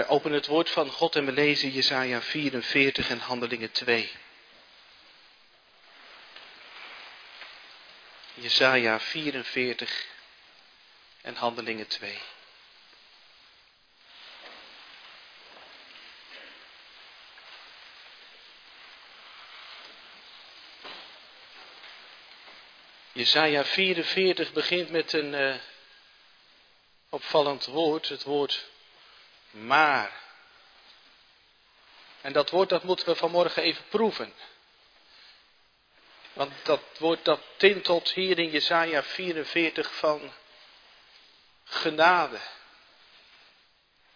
Wij openen het woord van God en we lezen Jesaja 44 en Handelingen 2. Jesaja 44 en Handelingen 2. Jesaja 44 begint met een uh, opvallend woord, het woord maar. En dat woord dat moeten we vanmorgen even proeven. Want dat woord dat tintelt hier in Jesaja 44 van genade.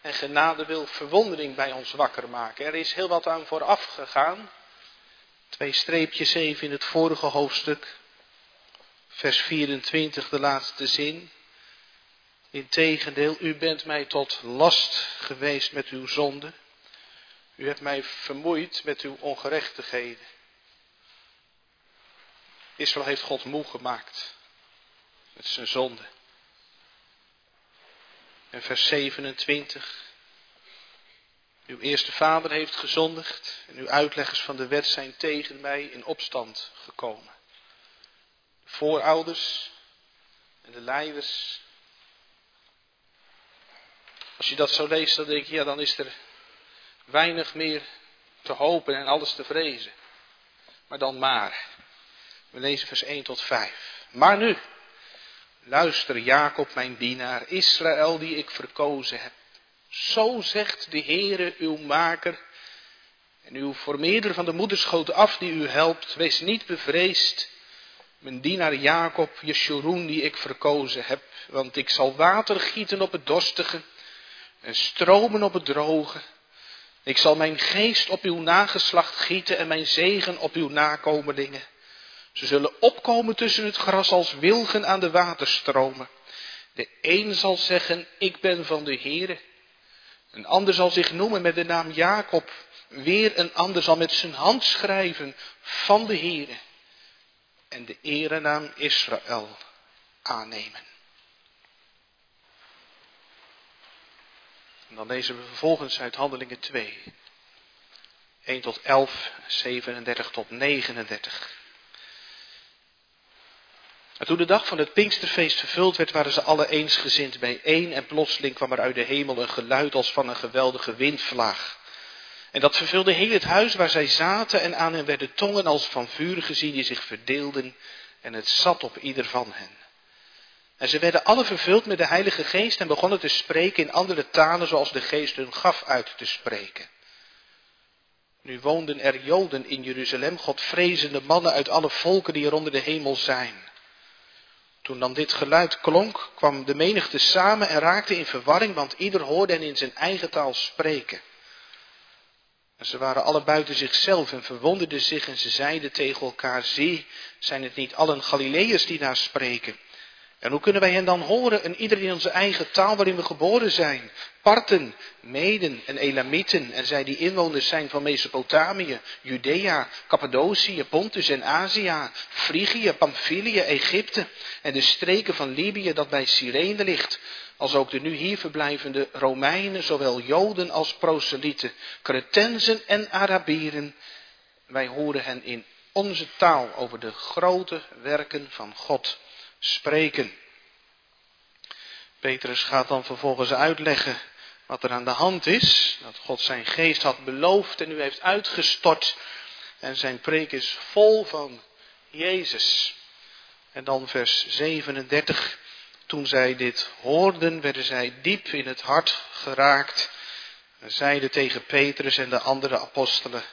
En genade wil verwondering bij ons wakker maken. Er is heel wat aan vooraf gegaan. Twee streepjes even in het vorige hoofdstuk. Vers 24, de laatste zin. Integendeel, u bent mij tot last geweest met uw zonde. U hebt mij vermoeid met uw ongerechtigheden. Israël heeft God moe gemaakt met zijn zonde. En vers 27. Uw eerste vader heeft gezondigd en uw uitleggers van de wet zijn tegen mij in opstand gekomen. De voorouders en de leiders als je dat zo leest, dan denk je, ja, dan is er weinig meer te hopen en alles te vrezen. Maar dan maar. We lezen vers 1 tot 5. Maar nu, luister Jacob, mijn dienaar, Israël die ik verkozen heb. Zo zegt de Heere, uw maker, en uw vermeerder van de moederschoot af die u helpt, wees niet bevreesd. Mijn dienaar Jacob, Jeshurun die ik verkozen heb, want ik zal water gieten op het dorstige en stromen op het droge. Ik zal mijn geest op uw nageslacht gieten en mijn zegen op uw nakomelingen. Ze zullen opkomen tussen het gras als wilgen aan de waterstromen. De een zal zeggen, ik ben van de Heere. Een ander zal zich noemen met de naam Jacob. Weer een ander zal met zijn hand schrijven van de Heere. En de erenaam Israël aannemen. En dan lezen we vervolgens uit Handelingen 2. 1 tot 11, 37 tot 39. En toen de dag van het Pinksterfeest vervuld werd, waren ze alle eensgezind bijeen en plotseling kwam er uit de hemel een geluid als van een geweldige windvlaag. En dat vervulde heel het huis waar zij zaten en aan hen werden tongen als van vuur gezien die zich verdeelden en het zat op ieder van hen. En ze werden alle vervuld met de Heilige Geest en begonnen te spreken in andere talen zoals de Geest hun gaf uit te spreken. Nu woonden er Joden in Jeruzalem, Godvrezende mannen uit alle volken die er onder de hemel zijn. Toen dan dit geluid klonk, kwam de menigte samen en raakte in verwarring, want ieder hoorde hen in zijn eigen taal spreken. En ze waren alle buiten zichzelf en verwonderden zich en ze zeiden tegen elkaar, zie, zijn het niet allen Galileërs die daar spreken? En hoe kunnen wij hen dan horen? En ieder in onze eigen taal waarin we geboren zijn? Parten, Meden en Elamieten. En zij die inwoners zijn van Mesopotamië, Judea, Cappadocië, Pontus en Azië, Frigië, Pamphylië, Egypte. En de streken van Libië dat bij Cyrene ligt, als ook de nu hier verblijvende Romeinen, zowel Joden als proselieten, Cretensen en Arabieren. Wij horen hen in onze taal over de grote werken van God spreken. Petrus gaat dan vervolgens uitleggen wat er aan de hand is. Dat God zijn geest had beloofd en u heeft uitgestort. En zijn preek is vol van Jezus. En dan vers 37. Toen zij dit hoorden, werden zij diep in het hart geraakt. En zeiden tegen Petrus en de andere apostelen: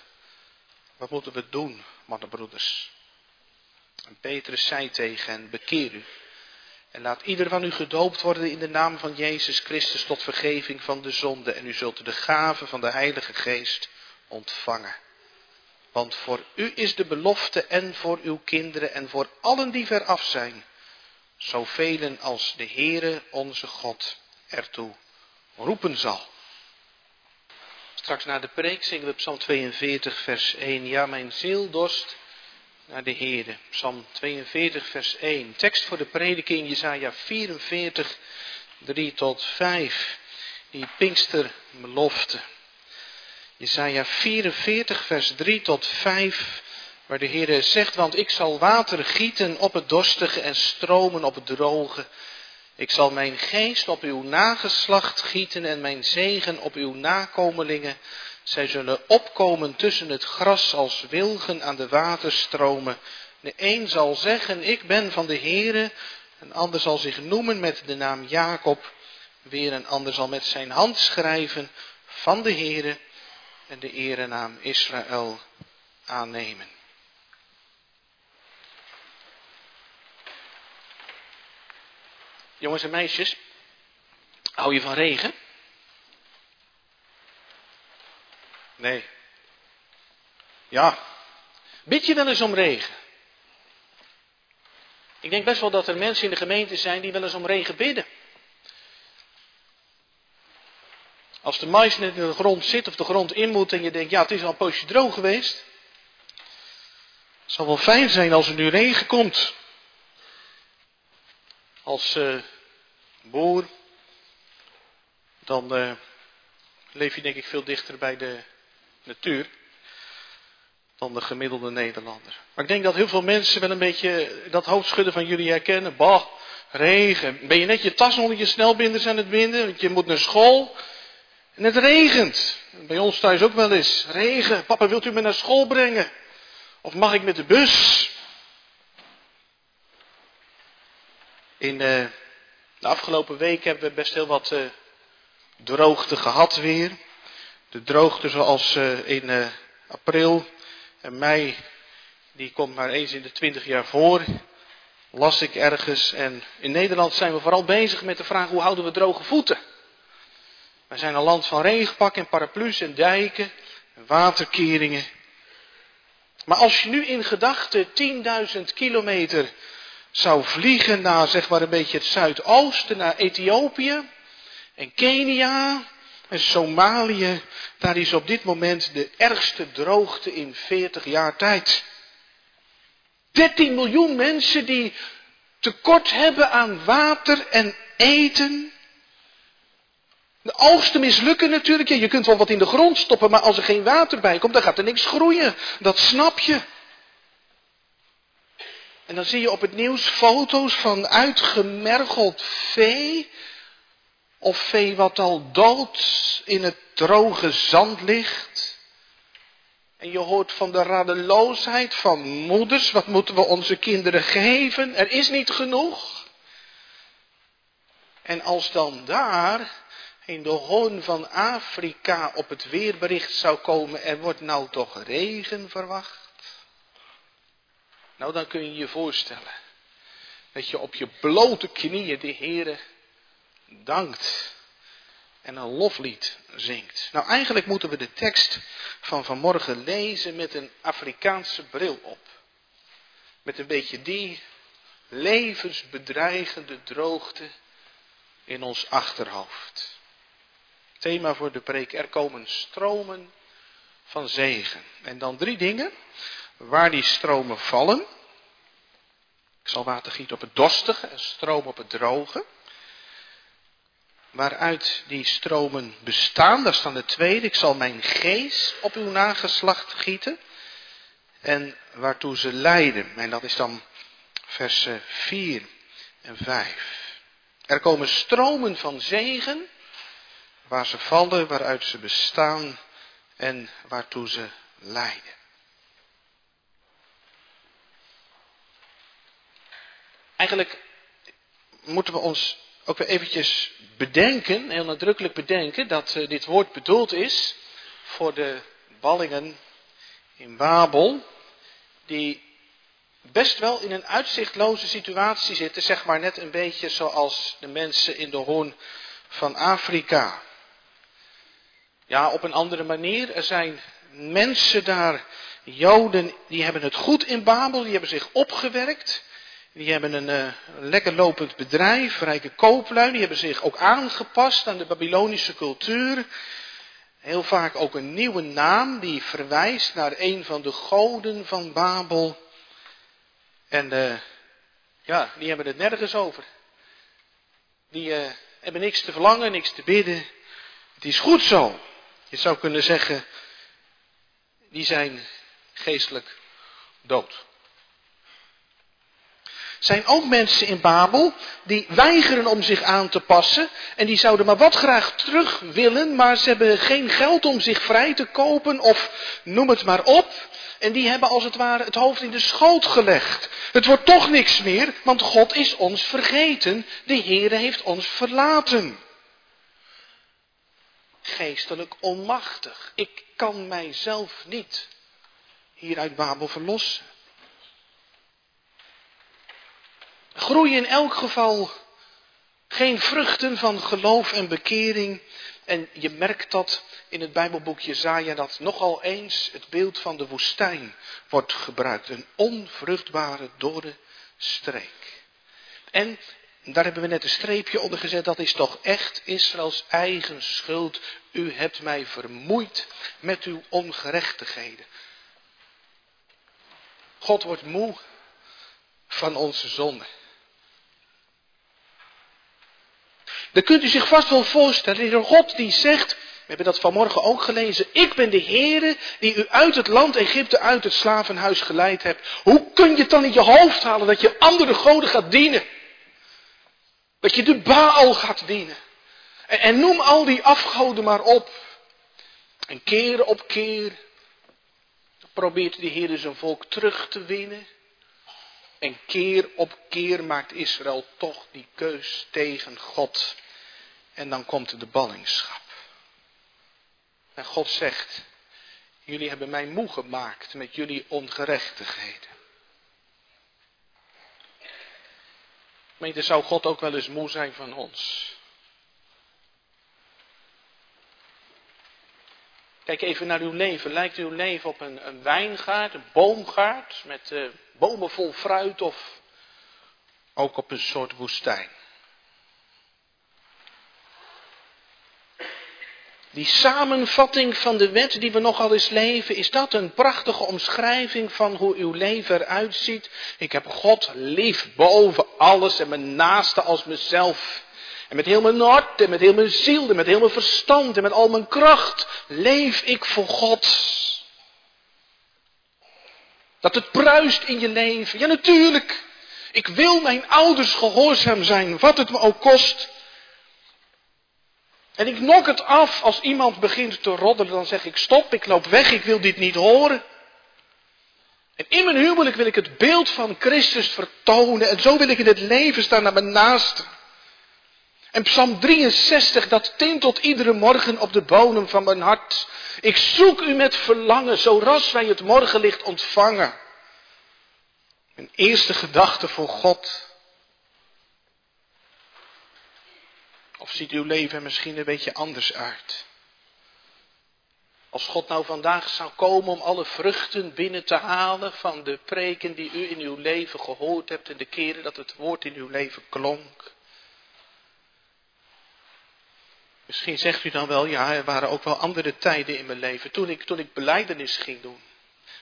Wat moeten we doen, mannenbroeders? En Petrus zei tegen hen, bekeer u. En laat ieder van u gedoopt worden in de naam van Jezus Christus tot vergeving van de zonde. En u zult de gave van de Heilige Geest ontvangen. Want voor u is de belofte en voor uw kinderen en voor allen die veraf zijn. Zoveel als de Heere onze God ertoe roepen zal. Straks na de preek zingen we Psalm 42 vers 1. Ja, mijn ziel dorst naar de Heerde. Psalm 42, vers 1. Tekst voor de prediking Jesaja 44, 3 tot 5. die Pinksterbelofte. Jesaja 44, vers 3 tot 5, waar de Heer zegt, want ik zal water gieten op het dorstige en stromen op het droge. Ik zal mijn geest op uw nageslacht gieten en mijn zegen op uw nakomelingen. Zij zullen opkomen tussen het gras als wilgen aan de waterstromen. De een zal zeggen, ik ben van de Heere, een ander zal zich noemen met de naam Jacob. Weer een ander zal met zijn hand schrijven van de Heere en de erenaam Israël aannemen. Jongens en meisjes, hou je van regen? Nee. Ja. Bid je wel eens om regen? Ik denk best wel dat er mensen in de gemeente zijn die wel eens om regen bidden. Als de mais net in de grond zit of de grond in moet en je denkt, ja het is al een poosje droog geweest. Het zal wel fijn zijn als er nu regen komt. Als uh, boer, dan uh, leef je denk ik veel dichter bij de natuur dan de gemiddelde Nederlander. Maar ik denk dat heel veel mensen wel een beetje dat hoofdschudden van jullie herkennen. Bah, regen. Ben je net je tas onder je snelbinders aan het binden, want je moet naar school. En het regent. Bij ons thuis ook wel eens. Regen. Papa, wilt u me naar school brengen? Of mag ik met de bus? In uh, de afgelopen week hebben we best heel wat uh, droogte gehad weer. De droogte zoals uh, in april en mei, die komt maar eens in de twintig jaar voor. Las ik ergens. En in Nederland zijn we vooral bezig met de vraag hoe houden we droge voeten. Wij zijn een land van regenpak en paraplu's en dijken en waterkeringen. Maar als je nu in gedachten 10.000 kilometer zou vliegen naar zeg maar een beetje het zuidoosten, naar Ethiopië en Kenia en Somalië, daar is op dit moment de ergste droogte in 40 jaar tijd. 13 miljoen mensen die tekort hebben aan water en eten. De oogsten mislukken natuurlijk. Je kunt wel wat in de grond stoppen, maar als er geen water bij komt, dan gaat er niks groeien. Dat snap je. En dan zie je op het nieuws foto's van uitgemergeld vee. Of vee wat al dood in het droge zand ligt. En je hoort van de radeloosheid van moeders. Wat moeten we onze kinderen geven? Er is niet genoeg. En als dan daar in de hoorn van Afrika op het weerbericht zou komen, er wordt nou toch regen verwacht. Nou, dan kun je je voorstellen dat je op je blote knieën de Heere dankt en een loflied zingt. Nou, eigenlijk moeten we de tekst van vanmorgen lezen met een Afrikaanse bril op. Met een beetje die levensbedreigende droogte in ons achterhoofd. Thema voor de preek, er komen stromen van zegen. En dan drie dingen waar die stromen vallen. Ik zal water gieten op het dorstige en stroom op het droge waaruit die stromen bestaan. Dat is dan de tweede. Ik zal mijn geest op uw nageslacht gieten. En waartoe ze leiden. En dat is dan vers 4 en 5. Er komen stromen van zegen. Waar ze vallen, waaruit ze bestaan. En waartoe ze leiden. Eigenlijk moeten we ons ook weer eventjes bedenken, heel nadrukkelijk bedenken, dat uh, dit woord bedoeld is voor de ballingen in Babel, die best wel in een uitzichtloze situatie zitten, zeg maar net een beetje zoals de mensen in de hoorn van Afrika. Ja, op een andere manier, er zijn mensen daar, Joden, die hebben het goed in Babel, die hebben zich opgewerkt. Die hebben een uh, lekker lopend bedrijf, rijke kooplui. Die hebben zich ook aangepast aan de Babylonische cultuur. Heel vaak ook een nieuwe naam die verwijst naar een van de goden van Babel. En uh, ja, die hebben het nergens over. Die uh, hebben niks te verlangen, niks te bidden. Het is goed zo. Je zou kunnen zeggen, die zijn geestelijk dood. Zijn ook mensen in Babel die weigeren om zich aan te passen en die zouden maar wat graag terug willen, maar ze hebben geen geld om zich vrij te kopen of noem het maar op. En die hebben als het ware het hoofd in de schoot gelegd. Het wordt toch niks meer, want God is ons vergeten. De Heere heeft ons verlaten. Geestelijk onmachtig. Ik kan mijzelf niet hier uit Babel verlossen. Groeien in elk geval geen vruchten van geloof en bekering. En je merkt dat in het Bijbelboek Jezaja dat nogal eens het beeld van de woestijn wordt gebruikt. Een onvruchtbare, dorre streek. En daar hebben we net een streepje onder gezet. Dat is toch echt Israëls eigen schuld. U hebt mij vermoeid met uw ongerechtigheden. God wordt moe van onze zonde. Dan kunt u zich vast wel voorstellen, de God die zegt, we hebben dat vanmorgen ook gelezen, ik ben de Heere die u uit het land Egypte, uit het slavenhuis geleid hebt. Hoe kun je het dan in je hoofd halen dat je andere goden gaat dienen? Dat je de Baal gaat dienen. En, en noem al die afgoden maar op. En keer op keer probeert de Heer zijn volk terug te winnen. En keer op keer maakt Israël toch die keus tegen God. En dan komt de ballingschap. En God zegt, jullie hebben mij moe gemaakt met jullie ongerechtigheden. Meente, zou God ook wel eens moe zijn van ons? Kijk even naar uw leven. Lijkt uw leven op een, wijngaard, een boomgaard met uh, bomen vol fruit of ook op een soort woestijn? Die samenvatting van de wet die we nogal eens leven, is dat een prachtige omschrijving van hoe uw leven eruit ziet? Ik heb God lief boven alles en mijn naaste als mezelf. En met heel mijn hart en met heel mijn ziel en met heel mijn verstand en met al mijn kracht leef ik voor God. Dat het bruist in je leven. Ja, natuurlijk. Ik wil mijn ouders gehoorzaam zijn, wat het me ook kost. En ik nok het af als iemand begint te roddelen, dan zeg ik stop, ik loop weg, ik wil dit niet horen. En in mijn huwelijk wil ik het beeld van Christus vertonen en zo wil ik in het leven staan naar mijn naaste. En Psalm 63, dat tintelt iedere morgen op de bodem van mijn hart. Ik zoek u met verlangen, zo ras wij het morgenlicht ontvangen. Mijn eerste gedachte voor God. Of ziet uw leven misschien een beetje anders uit? Als God nou vandaag zou komen om alle vruchten binnen te halen van de preken die u in uw leven gehoord hebt en de keren dat het woord in uw leven klonk. Misschien zegt u dan wel, ja, er waren ook wel andere tijden in mijn leven. Toen ik, toen ik beleidenis ging doen.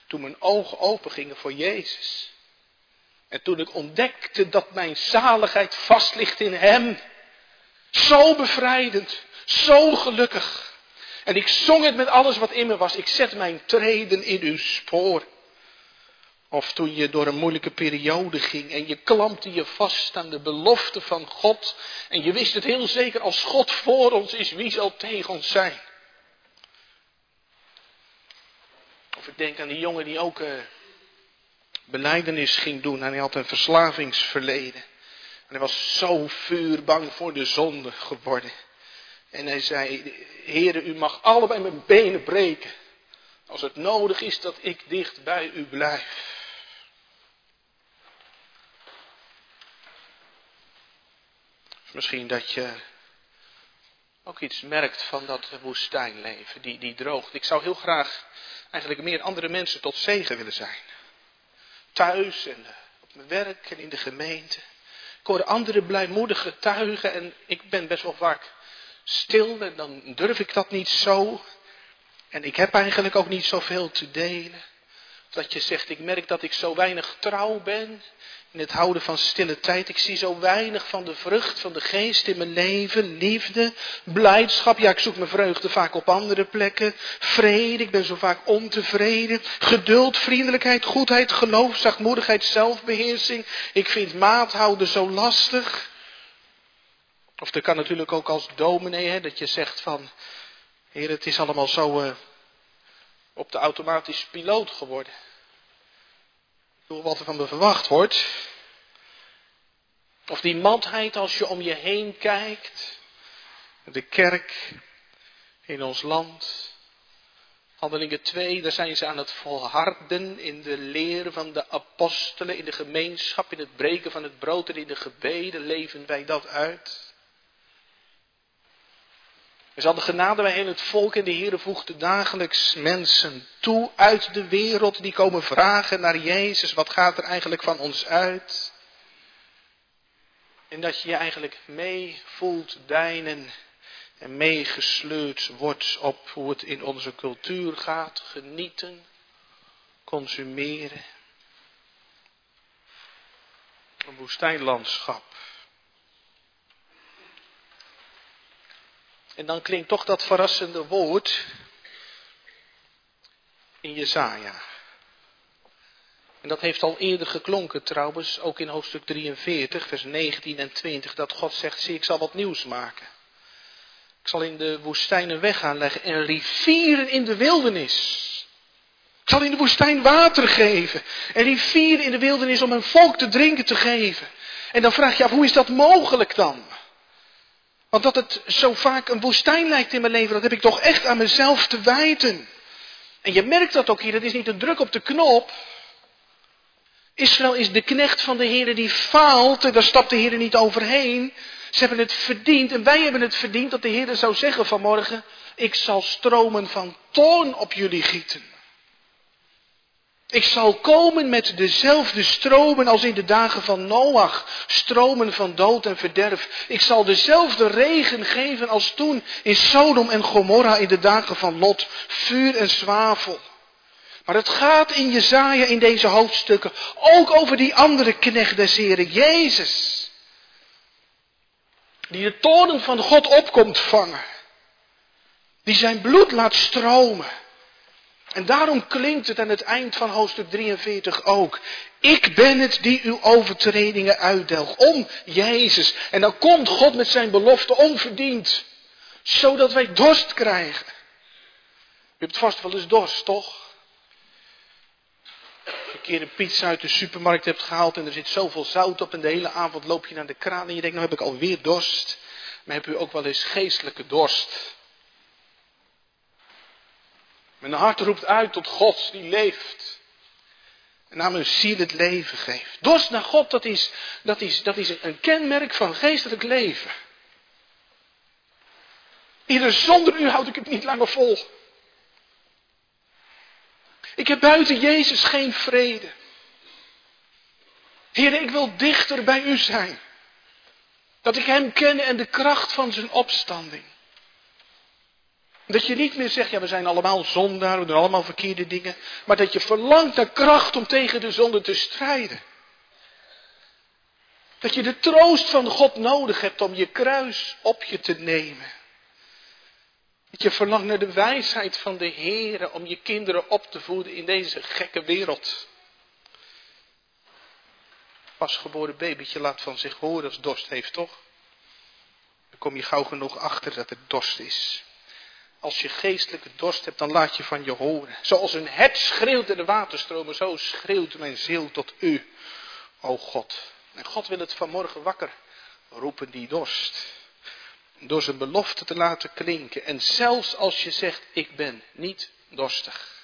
Toen mijn ogen open gingen voor Jezus. En toen ik ontdekte dat mijn zaligheid vast ligt in Hem. Zo bevrijdend, zo gelukkig. En ik zong het met alles wat in me was. Ik zet mijn treden in uw spoor. Of toen je door een moeilijke periode ging en je klampte je vast aan de belofte van God. En je wist het heel zeker, als God voor ons is, wie zal tegen ons zijn? Of ik denk aan die jongen die ook uh, beleidenis ging doen en hij had een verslavingsverleden. En hij was zo vuurbang voor de zonde geworden. En hij zei, Heere, u mag allebei mijn benen breken. Als het nodig is dat ik dicht bij u blijf. Misschien dat je ook iets merkt van dat woestijnleven, die, die droogt. Ik zou heel graag eigenlijk meer andere mensen tot zegen willen zijn. Thuis en op mijn werk en in de gemeente. Ik hoor anderen blijmoedig getuigen en ik ben best wel vaak stil en dan durf ik dat niet zo. En ik heb eigenlijk ook niet zoveel te delen. Dat je zegt, ik merk dat ik zo weinig trouw ben. In het houden van stille tijd. Ik zie zo weinig van de vrucht van de geest in mijn leven. Liefde, blijdschap. Ja, ik zoek mijn vreugde vaak op andere plekken. Vrede, ik ben zo vaak ontevreden. Geduld, vriendelijkheid, goedheid, geloof, zachtmoedigheid, zelfbeheersing. Ik vind maathouden zo lastig. Of er kan natuurlijk ook als dominee, hè, dat je zegt van, heer, het is allemaal zo uh, op de automatische piloot geworden wat er van me verwacht wordt. Of die matheid als je om je heen kijkt. De kerk in ons land. Handelingen 2, daar zijn ze aan het volharden in de leer van de apostelen, in de gemeenschap, in het breken van het brood en in de gebeden leven wij dat uit. Er zal de genade bij heel het volk en de Heere voegde dagelijks mensen toe uit de wereld die komen vragen naar Jezus. Wat gaat er eigenlijk van ons uit? En dat je je eigenlijk mee voelt deinen en meegesleurd wordt op hoe het in onze cultuur gaat. Genieten, consumeren. Een woestijnlandschap. En dan klinkt toch dat verrassende woord in Jezaja. En dat heeft al eerder geklonken trouwens, ook in hoofdstuk 43, vers 19 en 20, dat God zegt, zie ik zal wat nieuws maken. Ik zal in de woestijn een weg aanleggen en rivieren in de wildernis. Ik zal in de woestijn water geven en rivieren in de wildernis om een volk te drinken te geven. En dan vraag je af, hoe is dat mogelijk dan? Want dat het zo vaak een woestijn lijkt in mijn leven, dat heb ik toch echt aan mezelf te wijten. En je merkt dat ook hier, dat is niet een druk op de knop. Israël is de knecht van de Heer die faalt en daar stapt de Heer niet overheen. Ze hebben het verdiend en wij hebben het verdiend dat de Heer zou zeggen vanmorgen, ik zal stromen van toorn op jullie gieten. Ik zal komen met dezelfde stromen als in de dagen van Noach, stromen van dood en verderf. Ik zal dezelfde regen geven als toen in Sodom en Gomorra in de dagen van Lot, vuur en zwavel. Maar het gaat in Jezaja in deze hoofdstukken ook over die andere knecht des Heren, Jezus. Die de toren van God opkomt vangen. Die zijn bloed laat stromen. En daarom klinkt het aan het eind van hoofdstuk 43 ook. Ik ben het die uw overtredingen uitdelgt. Om Jezus. En dan komt God met zijn belofte onverdiend. Zodat wij dorst krijgen. U hebt vast wel eens dorst, toch? Als je een keer een pizza uit de supermarkt hebt gehaald en er zit zoveel zout op en de hele avond loop je naar de kraan en je denkt, nou heb ik alweer dorst. Maar heb u ook wel eens geestelijke dorst? Mijn hart roept uit tot God die leeft. En aan mijn ziel het leven geeft. Dorst naar God, dat is, dat is, dat is een kenmerk van geestelijk leven. Ieder zonder u houd ik het niet langer vol. Ik heb buiten Jezus geen vrede. Heer, ik wil dichter bij u zijn. Dat ik Hem ken en de kracht van zijn opstanding. Dat je niet meer zegt, ja we zijn allemaal zondaar, we doen allemaal verkeerde dingen. Maar dat je verlangt naar kracht om tegen de zonde te strijden. Dat je de troost van God nodig hebt om je kruis op je te nemen. Dat je verlangt naar de wijsheid van de Heer om je kinderen op te voeden in deze gekke wereld. Pasgeboren babytje laat van zich horen als dorst heeft, toch? Dan kom je gauw genoeg achter dat het dorst is. Als je geestelijke dorst hebt, dan laat je van je horen. Zoals een hert schreeuwt in de waterstromen, zo schreeuwt mijn ziel tot u, o God. En God wil het vanmorgen wakker roepen, die dorst. Door zijn belofte te laten klinken. En zelfs als je zegt, ik ben niet dorstig.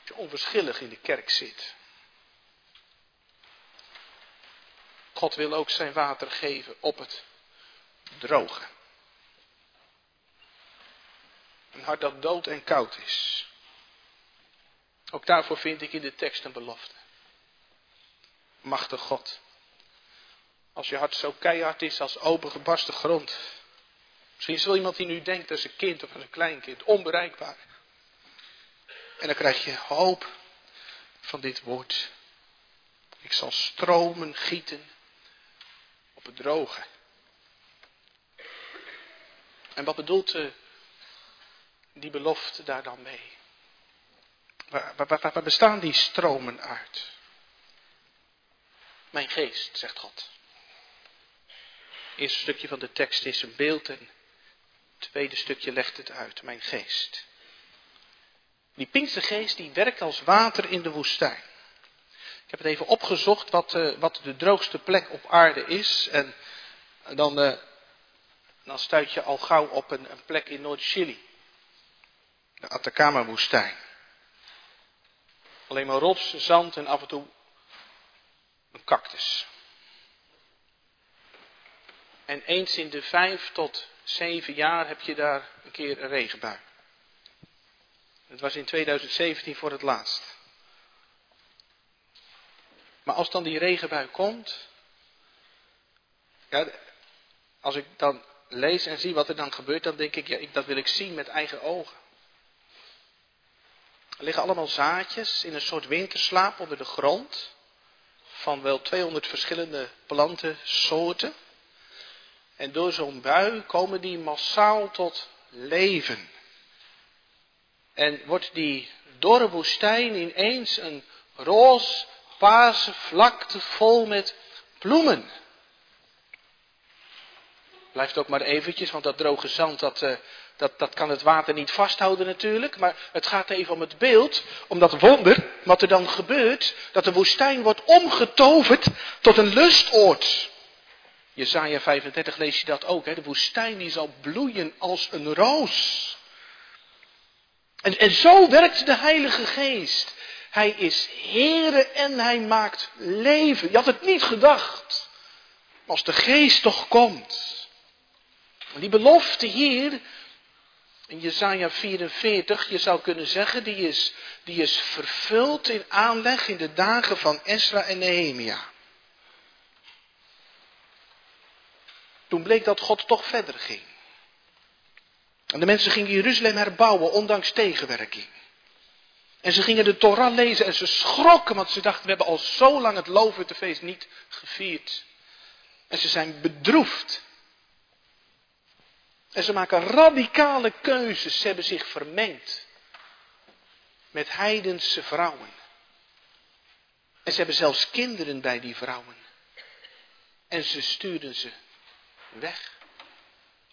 Als je onverschillig in de kerk zit. God wil ook zijn water geven op het drogen. Een hart dat dood en koud is. Ook daarvoor vind ik in de tekst een belofte. Machtig God. Als je hart zo keihard is als opengebarsten grond. Misschien is wel iemand die nu denkt als een kind of als een kleinkind. Onbereikbaar. En dan krijg je hoop. van dit woord. Ik zal stromen gieten op het droge. En wat bedoelt uh, die belofte daar dan mee? Waar, waar, waar, bestaan die stromen uit? Mijn geest, zegt God. Het eerste stukje van de tekst is een beeld en het tweede stukje legt het uit. Mijn geest. Die Pinkstergeest die werkt als water in de woestijn. Ik heb het even opgezocht wat, uh, wat de droogste plek op aarde is. En dan, uh, dan stuit je al gauw op een, een plek in Noord-Chili. De Atacama-woestijn. Alleen maar rots, zand en af en toe een cactus. En eens in de vijf tot zeven jaar heb je daar een keer een regenbui. Het was in 2017 voor het laatst. Maar als dan die regenbui komt, ja, als ik dan lees en zie wat er dan gebeurt, dan denk ik, ja, ik, dat wil ik zien met eigen ogen. Er liggen allemaal zaadjes in een soort winterslaap onder de grond. Van wel 200 verschillende plantensoorten. En door zo'n bui komen die massaal tot leven. En wordt die dorre woestijn ineens een roze, paarse vlakte vol met bloemen. Blijft ook maar eventjes, want dat droge zand, dat, uh, dat, dat kan het water niet vasthouden natuurlijk. Maar het gaat even om het beeld, om dat wonder, wat er dan gebeurt. Dat de woestijn wordt omgetoverd tot een lustoord. Jezaja 35 lees je dat ook. Hè? De woestijn die zal bloeien als een roos. En, en zo werkt de Heilige Geest. Hij is Heere en hij maakt leven. Je had het niet gedacht. Als de Geest toch komt. Die belofte hier, in Jesaja 44, je zou kunnen zeggen, die is, die is vervuld in aanleg in de dagen van Esra en Nehemia. Toen bleek dat God toch verder ging. En de mensen gingen Jeruzalem herbouwen, ondanks tegenwerking. En ze gingen de Torah lezen en ze schrokken, want ze dachten, we hebben al zo lang het Loofhuttenfeest niet gevierd. En ze zijn bedroefd. En ze maken radicale keuzes. Ze hebben zich vermengd met heidense vrouwen. En ze hebben zelfs kinderen bij die vrouwen. En ze stuurden ze weg.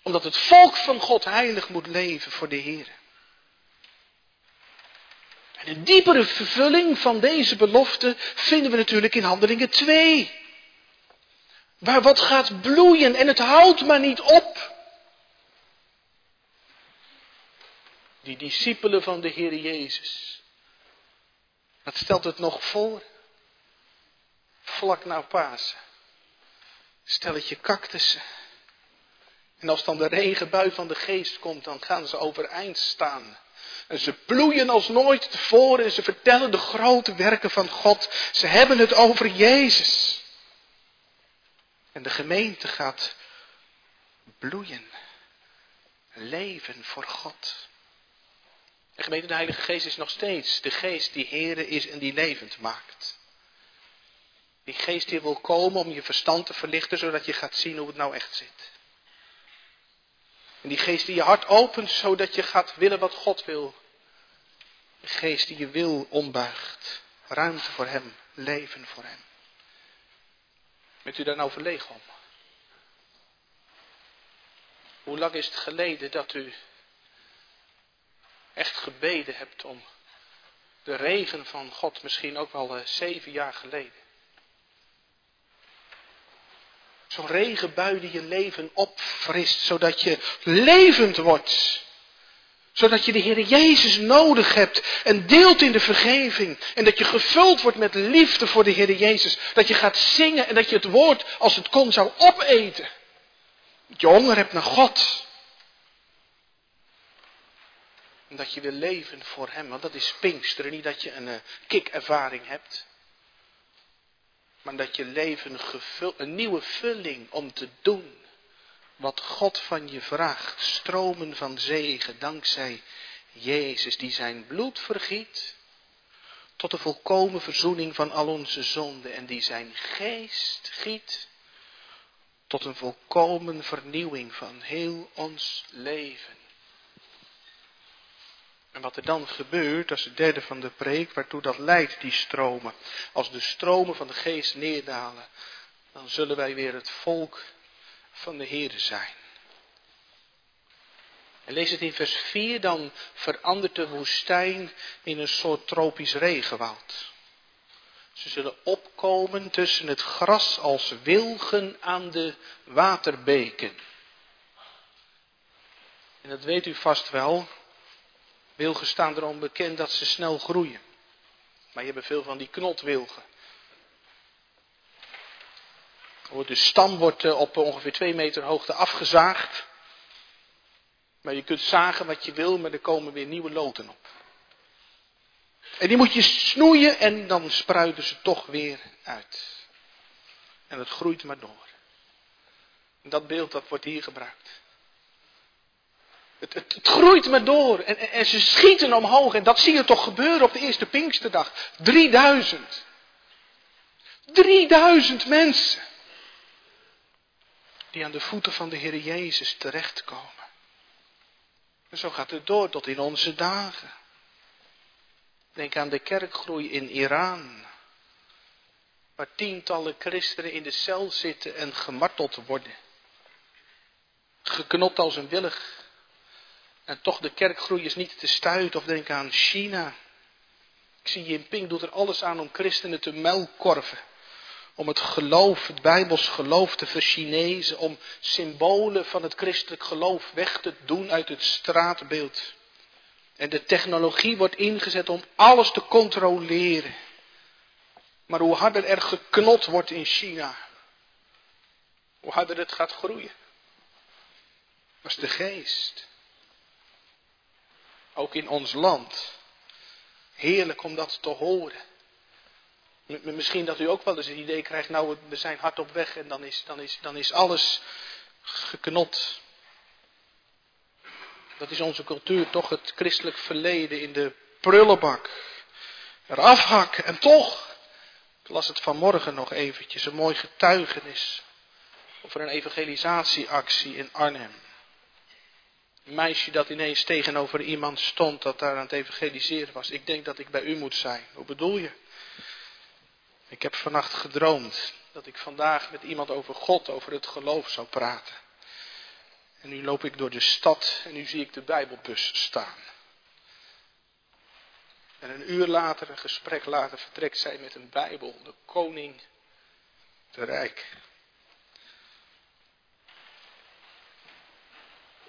Omdat het volk van God heilig moet leven voor de Heer. En de diepere vervulling van deze belofte vinden we natuurlijk in Handelingen 2. Waar wat gaat bloeien en het houdt maar niet op. Die discipelen van de Heer Jezus. Wat stelt het nog voor? Vlak na Pasen. Stelletje cactussen. En als dan de regenbui van de geest komt, dan gaan ze overeind staan. En ze ploeien als nooit tevoren en ze vertellen de grote werken van God. Ze hebben het over Jezus. En de gemeente gaat bloeien. Leven voor God. De gemeente, de Heilige Geest is nog steeds de geest die Here is en die levend maakt. Die geest die wil komen om je verstand te verlichten, zodat je gaat zien hoe het nou echt zit. En die geest die je hart opent, zodat je gaat willen wat God wil. De geest die je wil ombuigt. Ruimte voor Hem, leven voor Hem. Bent u daar nou verlegen om? Hoe lang is het geleden dat u echt gebeden hebt om de regen van God, misschien ook wel uh, zeven jaar geleden. Zo'n regenbui die je leven opfrist, zodat je levend wordt. Zodat je de Heer Jezus nodig hebt en deelt in de vergeving. En dat je gevuld wordt met liefde voor de Heer Jezus. Dat je gaat zingen en dat je het woord, als het kon, zou opeten. Dat je honger hebt naar God. En dat je wil leven voor Hem. Want dat is Pinksteren. Niet dat je een uh, hebt. Maar dat je leven gevuld, een nieuwe vulling om te doen wat God van je vraagt. Stromen van zegen dankzij Jezus die zijn bloed vergiet. tot de volkomen verzoening van al onze zonden en die zijn geest giet tot een volkomen vernieuwing van heel ons leven. En wat er dan gebeurt, dat is het derde van de preek, waartoe dat leidt, die stromen. Als de stromen van de geest neerdalen, dan zullen wij weer het volk van de Heer zijn. En lees het in vers 4, dan verandert de woestijn in een soort tropisch regenwoud. Ze zullen opkomen tussen het gras als wilgen aan de waterbeken. En dat weet u vast wel. Wilgen staan erom bekend dat ze snel groeien. Maar je hebt veel van die knotwilgen. De stam wordt eh, op ongeveer twee meter hoogte afgezaagd. Maar je kunt zagen wat je wil, maar er komen weer nieuwe loten op. En die moet je snoeien en dan spruiten ze toch weer uit. En het groeit maar door. En dat beeld dat wordt hier gebruikt. Het, het, groeit maar door en, en, ze schieten omhoog. En dat zie je toch gebeuren op de eerste Pinksterdag. 3000. 3000 mensen. Die aan de voeten van de Heer Jezus terechtkomen. En zo gaat het door tot in onze dagen. Denk aan de kerkgroei in Iran. Waar tientallen christenen in de cel zitten en gemarteld worden. Geknot als een willig. En toch de kerkgroei is niet te stuiten. Of denk aan China. Zie Jinping doet er alles aan om christenen te muilkorven. Om het geloof, het bijbels geloof te verchinezen. Om symbolen van het christelijk geloof weg te doen uit het straatbeeld. En de technologie wordt ingezet om alles te controleren. Maar hoe harder er geknot wordt in China, hoe harder het gaat groeien. Is de geest. Ook in ons land. Heerlijk om dat te horen. Misschien dat u ook wel eens het idee krijgt, nou we zijn hard op weg en dan is, dan is, dan is alles geknot. Dat is onze cultuur, toch het christelijk verleden in de prullenbak. Eraf hakken. En toch, ik las het vanmorgen nog eventjes, een mooi getuigenis over een evangelisatieactie in Arnhem. Een meisje dat ineens tegenover iemand stond dat daar aan het evangeliseren was. Ik denk dat ik bij u moet zijn. Hoe bedoel je? Ik heb vannacht gedroomd dat ik vandaag met iemand over God, over het geloof zou praten. En nu loop ik door de stad en nu zie ik de Bijbelbus staan. En een uur later, een gesprek later, vertrekt zij met een Bijbel, de koning te rijk.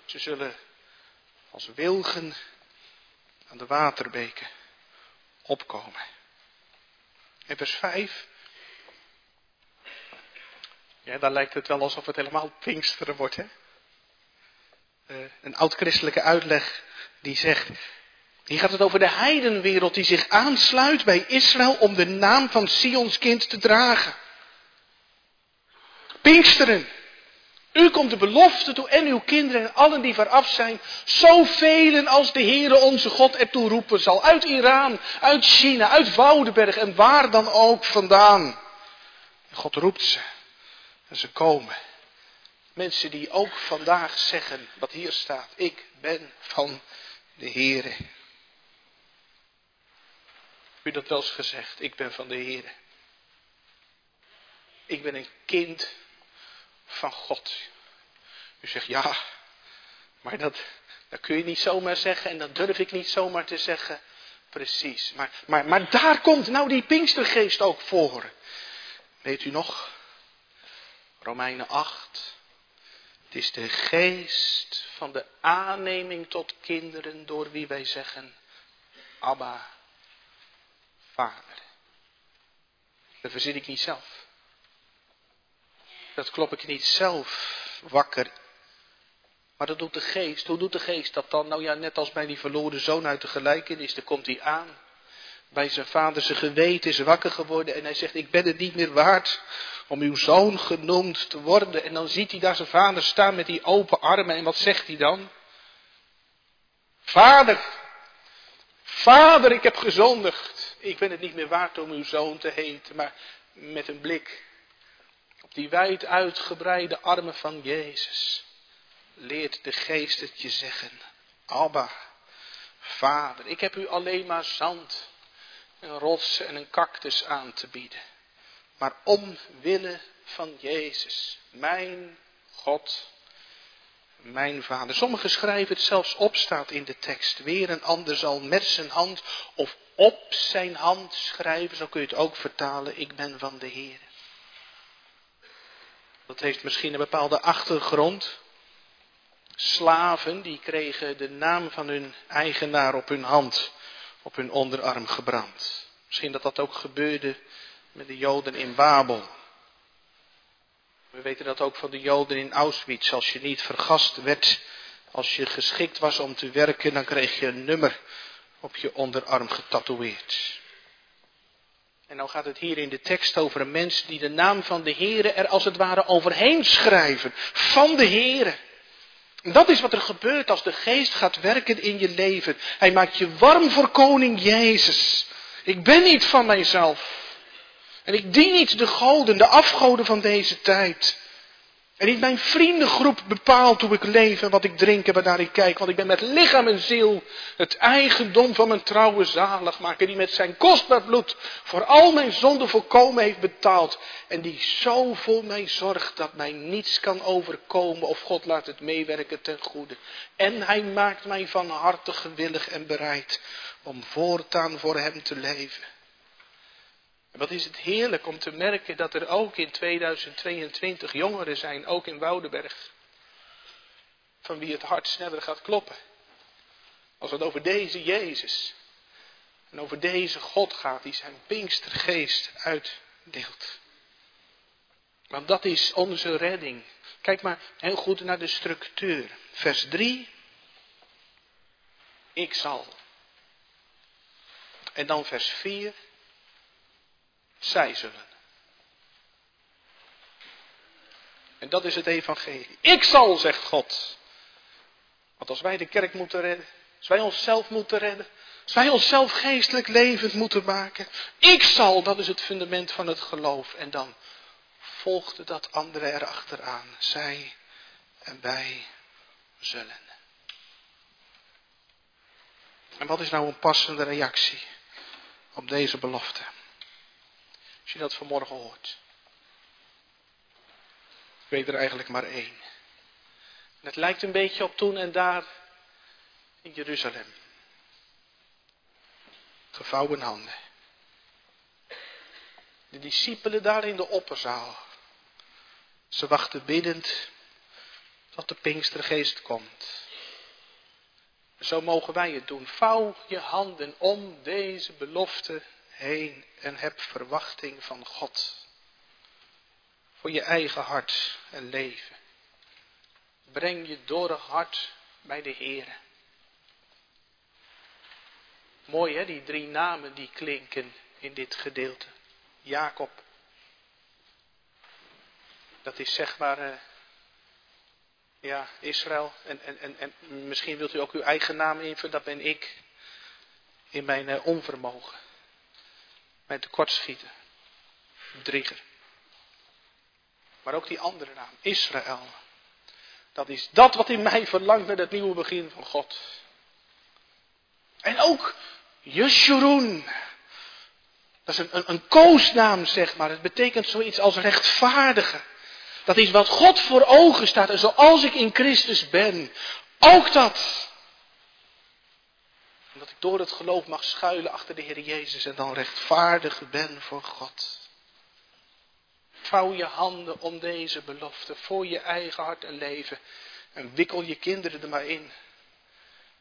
Ze zullen als wilgen aan de waterbeken opkomen. En vers 5. Ja, daar lijkt het wel alsof het helemaal Pinksteren wordt, hè? Eh, een oud-christelijke uitleg die zegt, hier gaat het over de heidenwereld die zich aansluit bij Israël om de naam van Sions kind te dragen. Pinksteren. U komt de belofte toe en uw kinderen en allen die veraf zijn. Zoveel als de Heere onze God ertoe roepen zal. Uit Iran, uit China, uit Woudenberg en waar dan ook vandaan. God roept ze. En ze komen. Mensen die ook vandaag zeggen wat hier staat. Ik ben van de Heere. Heb u dat wel eens gezegd? Ik ben van de Heere. Ik ben een kind van God. U zegt ja, maar dat, dat kun je niet zomaar zeggen en dat durf ik niet zomaar te zeggen. Precies, maar, maar, maar daar komt nou die Pinkstergeest ook voor. Weet u nog? Romeinen 8. Het is de geest van de aanneming tot kinderen door wie wij zeggen, Abba, Vader. Dat verzin ik niet zelf. Dat klop ik niet zelf wakker. Maar dat doet de geest. Hoe doet de geest dat dan? Nou ja, net als bij die verloren zoon uit de gelijkenis, dan komt hij aan. Bij zijn vader zijn geweten is wakker geworden en hij zegt, ik ben het niet meer waard om uw zoon genoemd te worden. En dan ziet hij daar zijn vader staan met die open armen. En wat zegt hij dan? Vader, vader, ik heb gezondigd. ik ben het niet meer waard om uw zoon te heten, maar met een blik die wijd uitgebreide armen van Jezus leert de geest het je zeggen. Abba, vader, ik heb u alleen maar zand, een rots en een cactus aan te bieden. Maar omwille van Jezus, mijn God, mijn vader. Sommigen schrijven het zelfs op, staat in de tekst. Weer een ander zal met zijn hand of op zijn hand schrijven, zo kun je het ook vertalen, ik ben van de Heer. Dat heeft misschien een bepaalde achtergrond. Slaven die kregen de naam van hun eigenaar op hun hand, op hun onderarm gebrand. Misschien dat dat ook gebeurde met de Joden in Babel. We weten dat ook van de Joden in Auschwitz. Als je niet vergast werd, als je geschikt was om te werken, dan kreeg je een nummer op je onderarm getatoeëerd. En nou gaat het hier in de tekst over een mens die de naam van de Heere er als het ware overheen schrijven. Van de Heere. Dat is wat er gebeurt als de geest gaat werken in je leven. Hij maakt je warm voor koning Jezus. Ik ben niet van mijzelf. En ik dien niet de goden, de afgoden van deze tijd. En niet mijn vriendengroep bepaalt hoe ik leef en wat ik drink en waar ik kijk. Want ik ben met lichaam en ziel het eigendom van mijn trouwe zaligmaker. Die met zijn kostbaar bloed voor al mijn zonden volkomen heeft betaald. En die zo voor mij zorgt dat mij niets kan overkomen. Of God laat het meewerken ten goede. En hij maakt mij van harte gewillig en bereid om voortaan voor hem te leven. En wat is het heerlijk om te merken dat er ook in 2022 jongeren zijn, ook in Woudenberg, van wie het hart sneller gaat kloppen. Als het over deze Jezus en over deze God gaat die zijn Pinkstergeest uitdeelt. Want dat is onze redding. Kijk maar heel goed naar de structuur. Vers 3. Ik zal. En dan vers 4 zij zullen. En dat is het evangelie. Ik zal, zegt God. Want als wij de kerk moeten redden, als wij onszelf moeten redden, als wij onszelf geestelijk levend moeten maken, ik zal, dat is het fundament van het geloof. En dan volgde dat andere erachteraan. Zij en wij zullen. En wat is nou een passende reactie op deze belofte? Als je dat vanmorgen hoort. Ik weet er eigenlijk maar één. Het lijkt een beetje op toen en daar in Jeruzalem. Gevouwen handen. De discipelen daar in de opperzaal. Ze wachten biddend tot de Pinkstergeest komt. Zo mogen wij het doen. Vouw je handen om deze belofte heen en heb verwachting van God. Voor je eigen hart en leven. Breng je dorre hart bij de Heer. Mooi hè, die drie namen die klinken in dit gedeelte. Jacob. Dat is zeg maar, uh, ja, Israël. En, en, en, en misschien wilt u ook uw eigen naam invullen, dat ben ik. In mijn uh, onvermogen mijn tekortschieten. Drieger. Maar ook die andere naam, Israël. Dat is dat wat in mij verlangt naar het nieuwe begin van God. En ook Yeshurun. Dat is een, een, een koosnaam, zeg maar. Het betekent zoiets als rechtvaardige. Dat is wat God voor ogen staat. En zoals ik in Christus ben. Ook dat dat ik door het geloof mag schuilen achter de Heer Jezus en dan rechtvaardig ben voor God. Vouw je handen om deze belofte voor je eigen hart en leven. En wikkel je kinderen er maar in.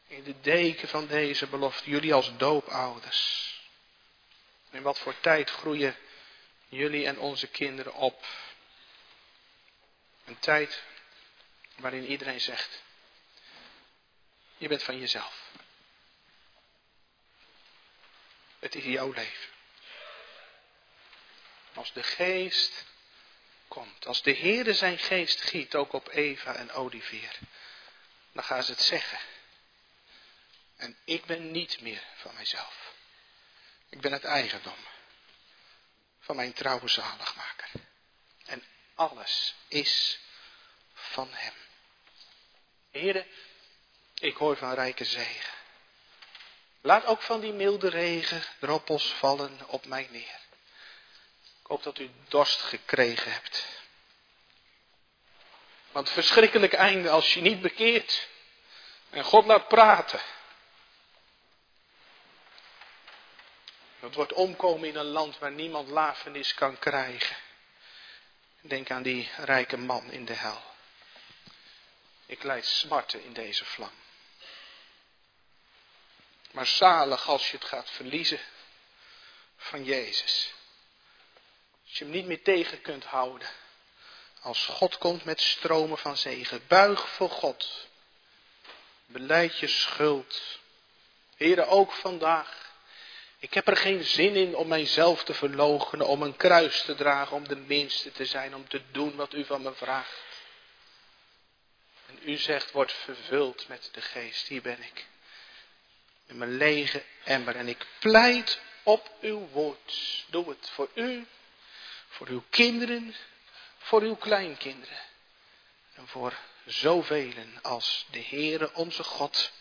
In de deken van deze belofte. Jullie als doopouders. In wat voor tijd groeien jullie en onze kinderen op. Een tijd waarin iedereen zegt. Je bent van jezelf. Het is jouw leven. Als de geest komt, als de Heere zijn geest giet, ook op Eva en Olivier, dan gaan ze het zeggen. En ik ben niet meer van mijzelf. Ik ben het eigendom van mijn trouwe zaligmaker. En alles is van hem. Heren, ik hoor van rijke zegen. Laat ook van die milde regen droppels vallen op mij neer. Ik hoop dat u dorst gekregen hebt. Want verschrikkelijk einde als je niet bekeert en God laat praten. Dat wordt omkomen in een land waar niemand lafenis kan krijgen. Denk aan die rijke man in de hel. Ik leid smarten in deze vlam. Maar zalig als je het gaat verliezen van Jezus. Als je hem niet meer tegen kunt houden. Als God komt met stromen van zegen. Buig voor God. Beleid je schuld. Heren, ook vandaag. Ik heb er geen zin in om mijzelf te verloochenen, om een kruis te dragen, om de minste te zijn, om te doen wat u van me vraagt. En u zegt, word vervuld met de geest, hier ben ik. Mijn lege emmer en ik pleit op uw woord. Doe het voor u, voor uw kinderen, voor uw kleinkinderen. En voor zoveel als de Heere onze God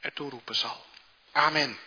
ertoe roepen zal. Amen.